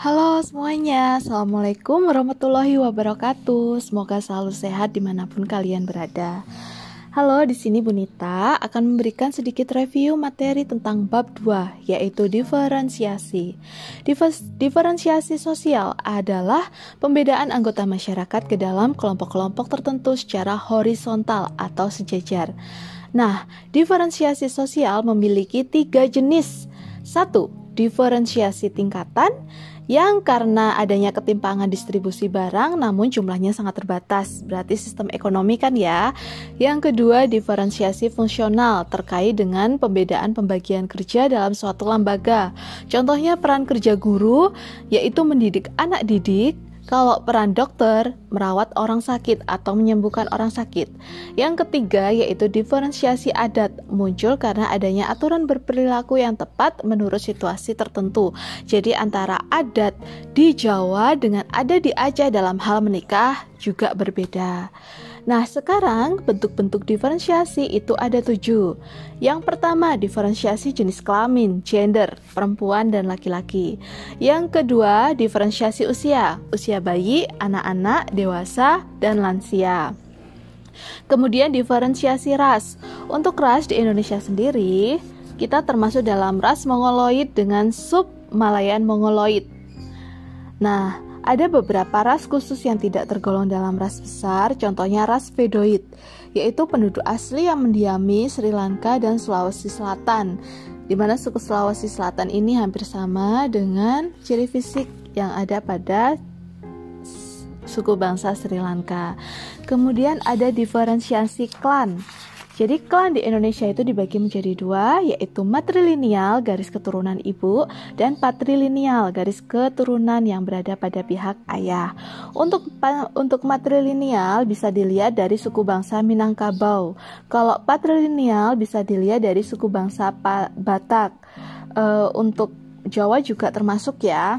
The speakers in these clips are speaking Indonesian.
Halo semuanya, Assalamualaikum warahmatullahi wabarakatuh Semoga selalu sehat di mana pun kalian berada Halo, di sini Bunita akan memberikan sedikit review materi tentang bab 2, yaitu diferensiasi. diferensiasi sosial adalah pembedaan anggota masyarakat ke dalam kelompok-kelompok tertentu secara horizontal atau sejajar. Nah, diferensiasi sosial memiliki tiga jenis. Satu, diferensiasi tingkatan yang karena adanya ketimpangan distribusi barang namun jumlahnya sangat terbatas. Berarti sistem ekonomi kan ya. Yang kedua, diferensiasi fungsional terkait dengan pembedaan pembagian kerja dalam suatu lembaga. Contohnya peran kerja guru yaitu mendidik anak didik kalau peran dokter merawat orang sakit atau menyembuhkan orang sakit. Yang ketiga yaitu diferensiasi adat muncul karena adanya aturan berperilaku yang tepat menurut situasi tertentu. Jadi antara adat di Jawa dengan adat di Aceh dalam hal menikah juga berbeda. Nah, sekarang bentuk-bentuk diferensiasi itu ada tujuh. Yang pertama, diferensiasi jenis kelamin, gender, perempuan dan laki-laki. Yang kedua, diferensiasi usia, usia bayi, anak-anak, dewasa, dan lansia. Kemudian diferensiasi ras. Untuk ras di Indonesia sendiri, kita termasuk dalam ras Mongoloid dengan sub Malayan Mongoloid. Nah, ada beberapa ras khusus yang tidak tergolong dalam ras besar, contohnya ras Vedoid, yaitu penduduk asli yang mendiami Sri Lanka dan Sulawesi Selatan, di mana suku Sulawesi Selatan ini hampir sama dengan ciri fisik yang ada pada suku bangsa Sri Lanka. Kemudian ada diferensiasi klan. Jadi klan di Indonesia itu dibagi menjadi dua, yaitu matrilineal garis keturunan ibu dan patrilineal garis keturunan yang berada pada pihak ayah. Untuk untuk matrilineal bisa dilihat dari suku bangsa Minangkabau. Kalau patrilineal bisa dilihat dari suku bangsa Batak. Uh, untuk Jawa juga termasuk ya.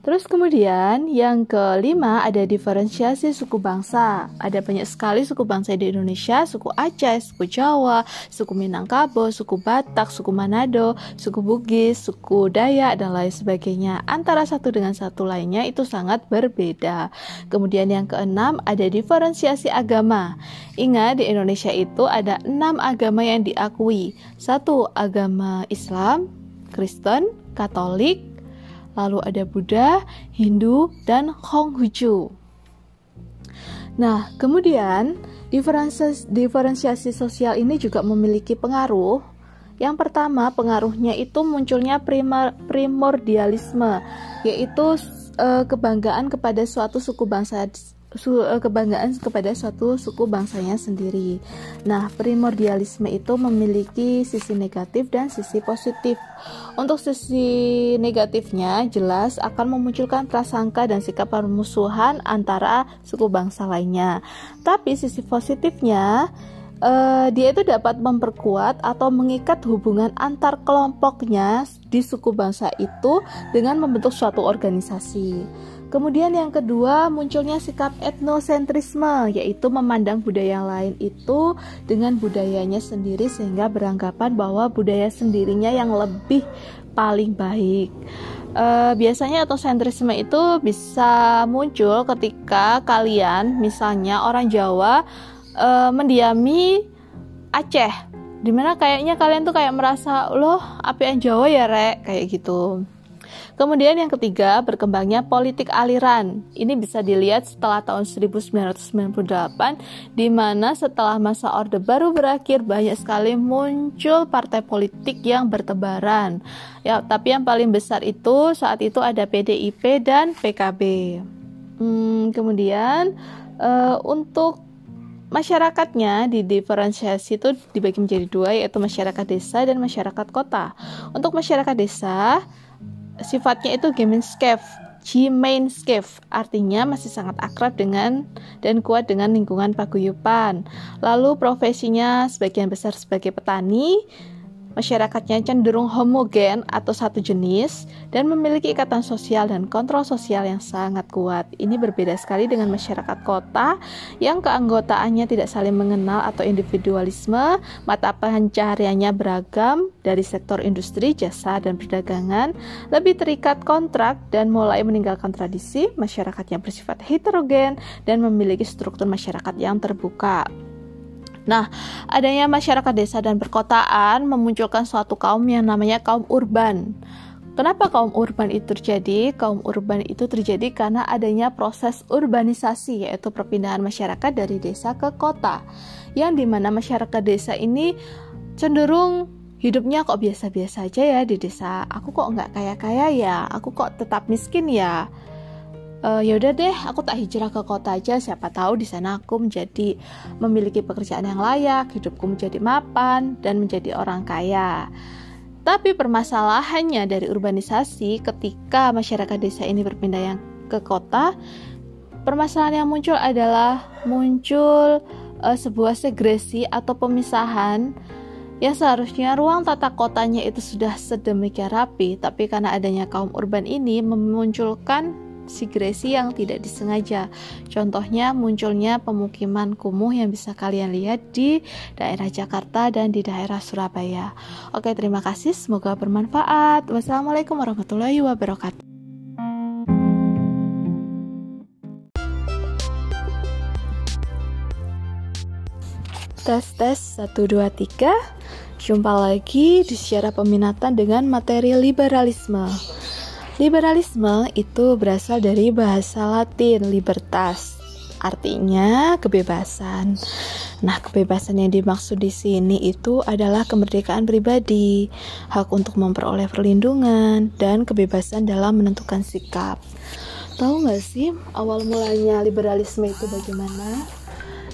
Terus kemudian yang kelima ada diferensiasi suku bangsa. Ada banyak sekali suku bangsa di Indonesia, suku Aceh, suku Jawa, suku Minangkabau, suku Batak, suku Manado, suku Bugis, suku Dayak dan lain sebagainya. Antara satu dengan satu lainnya itu sangat berbeda. Kemudian yang keenam ada diferensiasi agama. Ingat di Indonesia itu ada enam agama yang diakui. Satu agama Islam, Kristen, Katolik, lalu ada Buddha, Hindu, dan Konghucu. Nah, kemudian diferensiasi, sosial ini juga memiliki pengaruh. Yang pertama, pengaruhnya itu munculnya primor, primordialisme, yaitu e, kebanggaan kepada suatu suku bangsa kebanggaan kepada suatu suku bangsanya sendiri. Nah, primordialisme itu memiliki sisi negatif dan sisi positif. Untuk sisi negatifnya jelas akan memunculkan prasangka dan sikap permusuhan antara suku bangsa lainnya. Tapi sisi positifnya uh, dia itu dapat memperkuat atau mengikat hubungan antar kelompoknya di suku bangsa itu dengan membentuk suatu organisasi. Kemudian yang kedua munculnya sikap etnosentrisme yaitu memandang budaya lain itu dengan budayanya sendiri sehingga beranggapan bahwa budaya sendirinya yang lebih paling baik. E, biasanya etnosentrisme itu bisa muncul ketika kalian misalnya orang Jawa e, mendiami Aceh. Di mana kayaknya kalian tuh kayak merasa loh api Jawa ya rek? Kayak gitu Kemudian yang ketiga, berkembangnya politik aliran. Ini bisa dilihat setelah tahun 1998 di mana setelah masa Orde Baru berakhir banyak sekali muncul partai politik yang bertebaran. Ya, tapi yang paling besar itu saat itu ada PDIP dan PKB. Hmm, kemudian uh, untuk masyarakatnya di diferensiasi itu dibagi menjadi dua yaitu masyarakat desa dan masyarakat kota. Untuk masyarakat desa sifatnya itu Gemeinschaft Gemeinschaft artinya masih sangat akrab dengan dan kuat dengan lingkungan paguyuban. Lalu profesinya sebagian besar sebagai petani. Masyarakatnya cenderung homogen atau satu jenis dan memiliki ikatan sosial dan kontrol sosial yang sangat kuat. Ini berbeda sekali dengan masyarakat kota yang keanggotaannya tidak saling mengenal atau individualisme, mata pencahariannya beragam dari sektor industri, jasa, dan perdagangan, lebih terikat kontrak dan mulai meninggalkan tradisi, masyarakatnya bersifat heterogen dan memiliki struktur masyarakat yang terbuka. Nah, adanya masyarakat desa dan perkotaan memunculkan suatu kaum yang namanya kaum urban. Kenapa kaum urban itu terjadi? Kaum urban itu terjadi karena adanya proses urbanisasi, yaitu perpindahan masyarakat dari desa ke kota, yang di mana masyarakat desa ini cenderung hidupnya kok biasa-biasa aja ya di desa. Aku kok nggak kaya-kaya ya, aku kok tetap miskin ya uh, ya udah deh aku tak hijrah ke kota aja. Siapa tahu di sana aku menjadi memiliki pekerjaan yang layak hidupku menjadi mapan dan menjadi orang kaya. Tapi permasalahannya dari urbanisasi ketika masyarakat desa ini berpindah yang ke kota permasalahan yang muncul adalah muncul uh, sebuah segresi atau pemisahan yang seharusnya ruang tata kotanya itu sudah sedemikian rapi, tapi karena adanya kaum urban ini memunculkan sigresi yang tidak disengaja. Contohnya munculnya pemukiman kumuh yang bisa kalian lihat di daerah Jakarta dan di daerah Surabaya. Oke, terima kasih. Semoga bermanfaat. Wassalamualaikum warahmatullahi wabarakatuh. Tes tes 1 2 3. Jumpa lagi di secara peminatan dengan materi liberalisme. Liberalisme itu berasal dari bahasa Latin libertas, artinya kebebasan. Nah, kebebasan yang dimaksud di sini itu adalah kemerdekaan pribadi, hak untuk memperoleh perlindungan, dan kebebasan dalam menentukan sikap. Tahu nggak sih awal mulanya liberalisme itu bagaimana?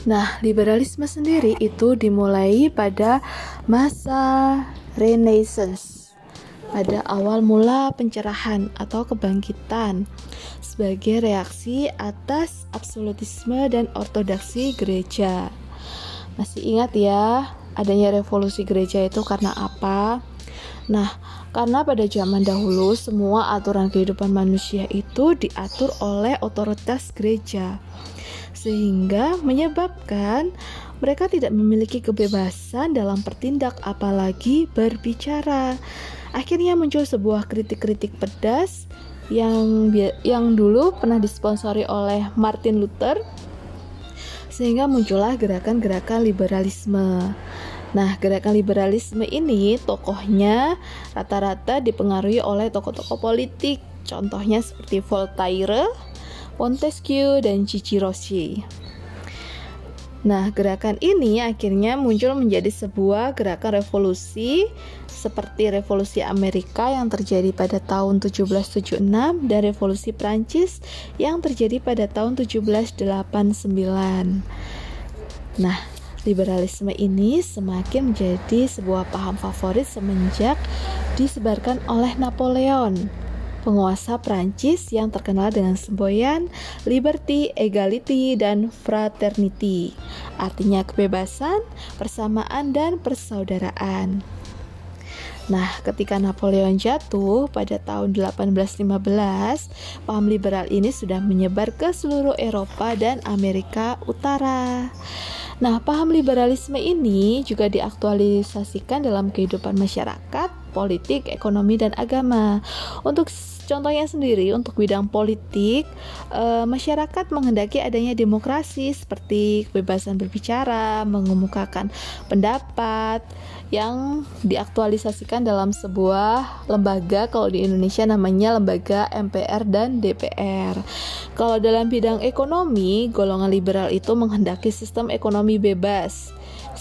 Nah, liberalisme sendiri itu dimulai pada masa Renaissance pada awal mula pencerahan atau kebangkitan sebagai reaksi atas absolutisme dan ortodoksi gereja. Masih ingat ya, adanya revolusi gereja itu karena apa? Nah, karena pada zaman dahulu semua aturan kehidupan manusia itu diatur oleh otoritas gereja. Sehingga menyebabkan mereka tidak memiliki kebebasan dalam bertindak apalagi berbicara. Akhirnya muncul sebuah kritik-kritik pedas yang yang dulu pernah disponsori oleh Martin Luther sehingga muncullah gerakan-gerakan liberalisme. Nah, gerakan liberalisme ini tokohnya rata-rata dipengaruhi oleh tokoh-tokoh politik, contohnya seperti Voltaire, Montesquieu, dan Cicero. Nah, gerakan ini akhirnya muncul menjadi sebuah gerakan revolusi seperti revolusi Amerika yang terjadi pada tahun 1776 dan revolusi Prancis yang terjadi pada tahun 1789. Nah, liberalisme ini semakin menjadi sebuah paham favorit semenjak disebarkan oleh Napoleon penguasa Prancis yang terkenal dengan semboyan liberty, equality, dan fraternity. Artinya kebebasan, persamaan, dan persaudaraan. Nah, ketika Napoleon jatuh pada tahun 1815, paham liberal ini sudah menyebar ke seluruh Eropa dan Amerika Utara. Nah, paham liberalisme ini juga diaktualisasikan dalam kehidupan masyarakat, politik, ekonomi, dan agama. Untuk Contohnya sendiri untuk bidang politik, e, masyarakat menghendaki adanya demokrasi seperti kebebasan berbicara, mengemukakan pendapat yang diaktualisasikan dalam sebuah lembaga kalau di Indonesia namanya lembaga MPR dan DPR. Kalau dalam bidang ekonomi, golongan liberal itu menghendaki sistem ekonomi bebas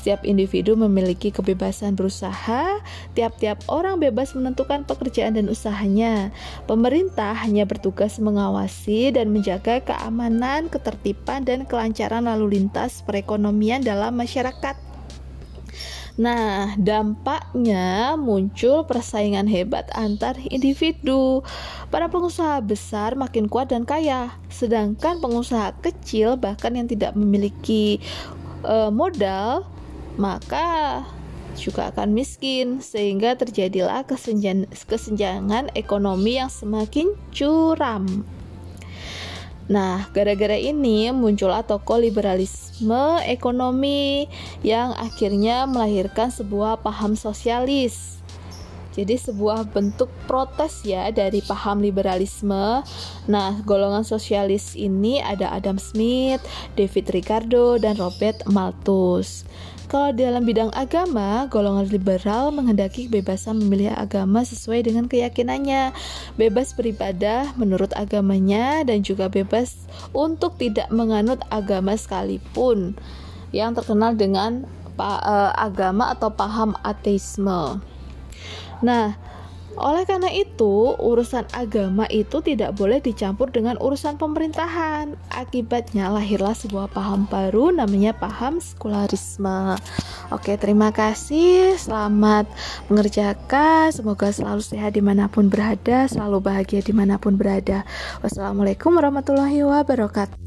setiap individu memiliki kebebasan berusaha, tiap-tiap orang bebas menentukan pekerjaan dan usahanya. Pemerintah hanya bertugas mengawasi dan menjaga keamanan, ketertiban, dan kelancaran lalu lintas perekonomian dalam masyarakat. Nah, dampaknya muncul persaingan hebat antar individu. Para pengusaha besar makin kuat dan kaya, sedangkan pengusaha kecil bahkan yang tidak memiliki uh, modal maka juga akan miskin sehingga terjadilah kesenjangan ekonomi yang semakin curam. Nah, gara-gara ini muncullah tokoh liberalisme ekonomi yang akhirnya melahirkan sebuah paham sosialis jadi sebuah bentuk protes ya dari paham liberalisme. Nah, golongan sosialis ini ada Adam Smith, David Ricardo, dan Robert Malthus. Kalau dalam bidang agama, golongan liberal menghendaki kebebasan memilih agama sesuai dengan keyakinannya, bebas beribadah menurut agamanya, dan juga bebas untuk tidak menganut agama sekalipun, yang terkenal dengan uh, agama atau paham ateisme. Nah, oleh karena itu, urusan agama itu tidak boleh dicampur dengan urusan pemerintahan. Akibatnya lahirlah sebuah paham baru namanya paham sekularisme. Oke, terima kasih. Selamat mengerjakan. Semoga selalu sehat di mana pun berada, selalu bahagia di mana pun berada. Wassalamualaikum warahmatullahi wabarakatuh.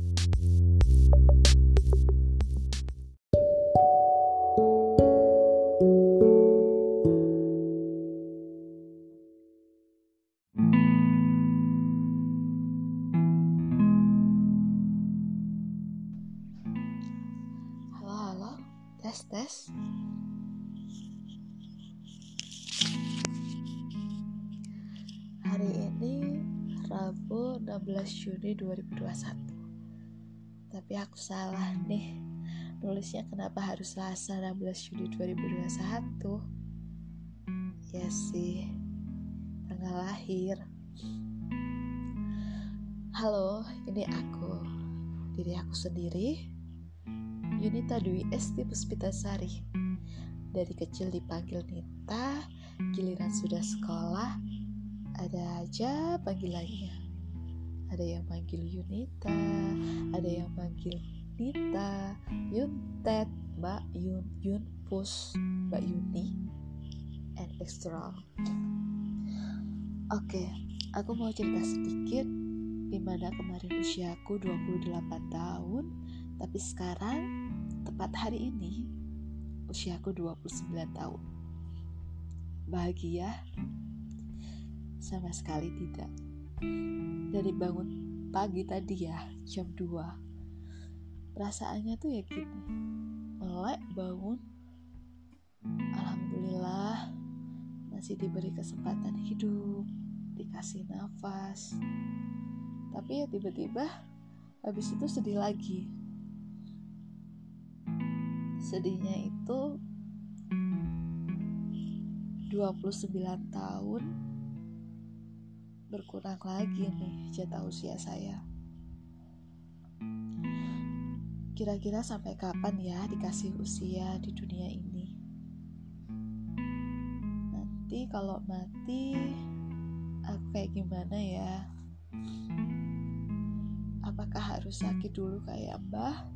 Aku salah nih nulisnya kenapa harus Selasa 16 Juni 2021 ya sih tanggal lahir halo ini aku diri aku sendiri Yunita Dwi Esti Puspitasari. Dari kecil dipanggil Nita, giliran sudah sekolah, ada aja panggilannya. Ada yang panggil Yunita, ada yang panggil Nita, Yuntet, Mbak Yun, Yun Pus, Mbak Yuni, and extra. Oke, aku mau cerita sedikit di mana kemarin usiaku 28 tahun, tapi sekarang Tepat hari ini, usiaku 29 tahun. Bahagia? Sama sekali tidak. Dari bangun pagi tadi ya, jam 2. Perasaannya tuh ya gini. Melek bangun. Alhamdulillah masih diberi kesempatan hidup, dikasih nafas. Tapi ya tiba-tiba habis itu sedih lagi sedihnya itu 29 tahun berkurang lagi nih jatah usia saya. Kira-kira sampai kapan ya dikasih usia di dunia ini? Nanti kalau mati aku kayak gimana ya? Apakah harus sakit dulu kayak mbah?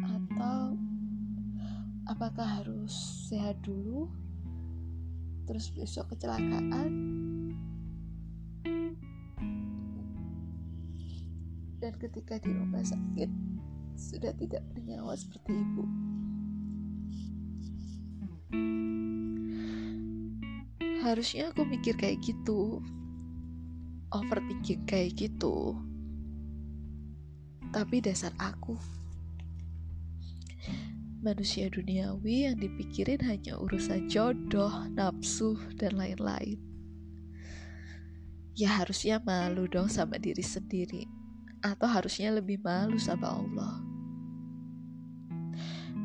Atau apakah harus sehat dulu? Terus besok kecelakaan dan ketika di rumah sakit sudah tidak bernyawa seperti ibu. Harusnya aku mikir kayak gitu. Overthinking kayak gitu. Tapi dasar aku. Manusia duniawi yang dipikirin hanya urusan jodoh, nafsu, dan lain-lain. Ya harusnya malu dong sama diri sendiri, atau harusnya lebih malu sama Allah.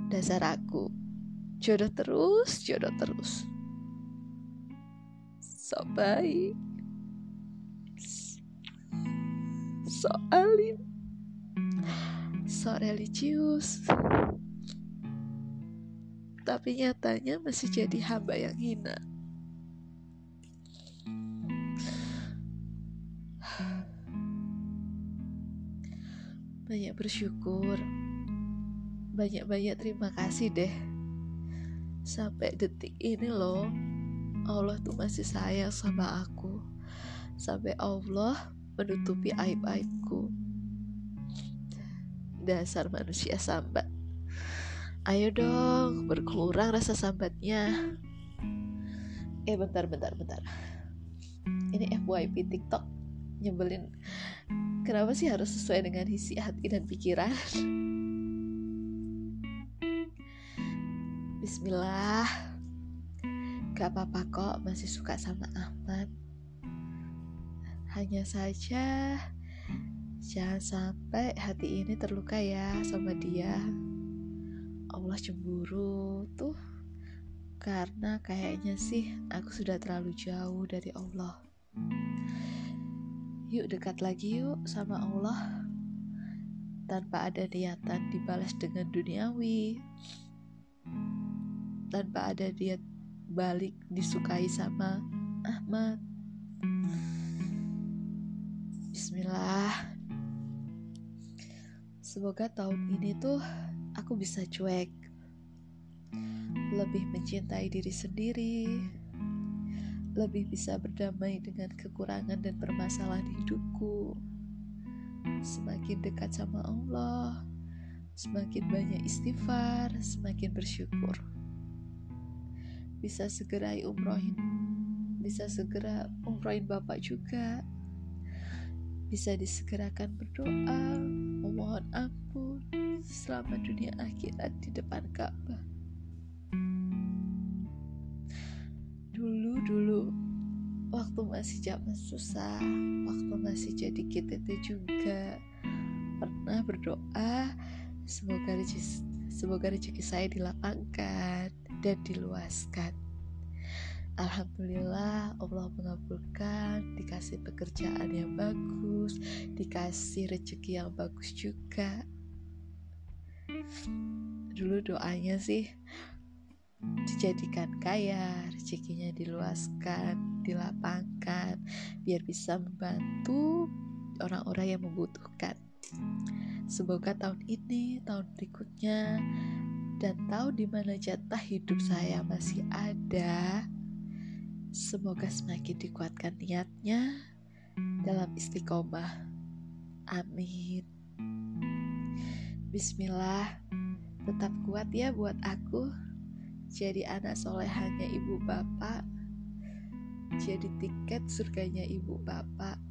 Dasar aku, jodoh terus, jodoh terus. So baik, so alim, so religius tapi nyatanya masih jadi hamba yang hina. Banyak bersyukur, banyak-banyak terima kasih deh. Sampai detik ini loh, Allah tuh masih sayang sama aku. Sampai Allah menutupi aib-aibku. Dasar manusia sambat. Ayo dong, berkurang rasa sambatnya. Eh, bentar, bentar, bentar. Ini FYP TikTok nyebelin. Kenapa sih harus sesuai dengan isi hati dan pikiran? Bismillah. Gak apa-apa kok masih suka sama Ahmad. Hanya saja jangan sampai hati ini terluka ya sama dia. Allah cemburu tuh karena kayaknya sih aku sudah terlalu jauh dari Allah. Yuk dekat lagi yuk sama Allah. Tanpa ada niatan dibalas dengan duniawi. Tanpa ada dia balik disukai sama Ahmad. Bismillah. Semoga tahun ini tuh aku bisa cuek, lebih mencintai diri sendiri, lebih bisa berdamai dengan kekurangan dan permasalahan hidupku. Semakin dekat sama Allah, semakin banyak istighfar, semakin bersyukur. Bisa segera umrohin, bisa segera umrohin Bapak juga. Bisa disegerakan berdoa, memohon ampun, selama dunia akhirat di depan Ka'bah. Dulu-dulu, waktu masih zaman susah, waktu masih jadi KTT juga, pernah berdoa semoga rezeki, semoga rezeki saya dilapangkan dan diluaskan. Alhamdulillah Allah mengabulkan Dikasih pekerjaan yang bagus Dikasih rezeki yang bagus juga dulu doanya sih dijadikan kaya, rezekinya diluaskan, dilapangkan, biar bisa membantu orang-orang yang membutuhkan. Semoga tahun ini, tahun berikutnya, dan tahu di mana jatah hidup saya masih ada. Semoga semakin dikuatkan niatnya dalam istiqomah. Amin. Bismillah, tetap kuat ya buat aku. Jadi anak solehannya ibu bapak, jadi tiket surganya ibu bapak.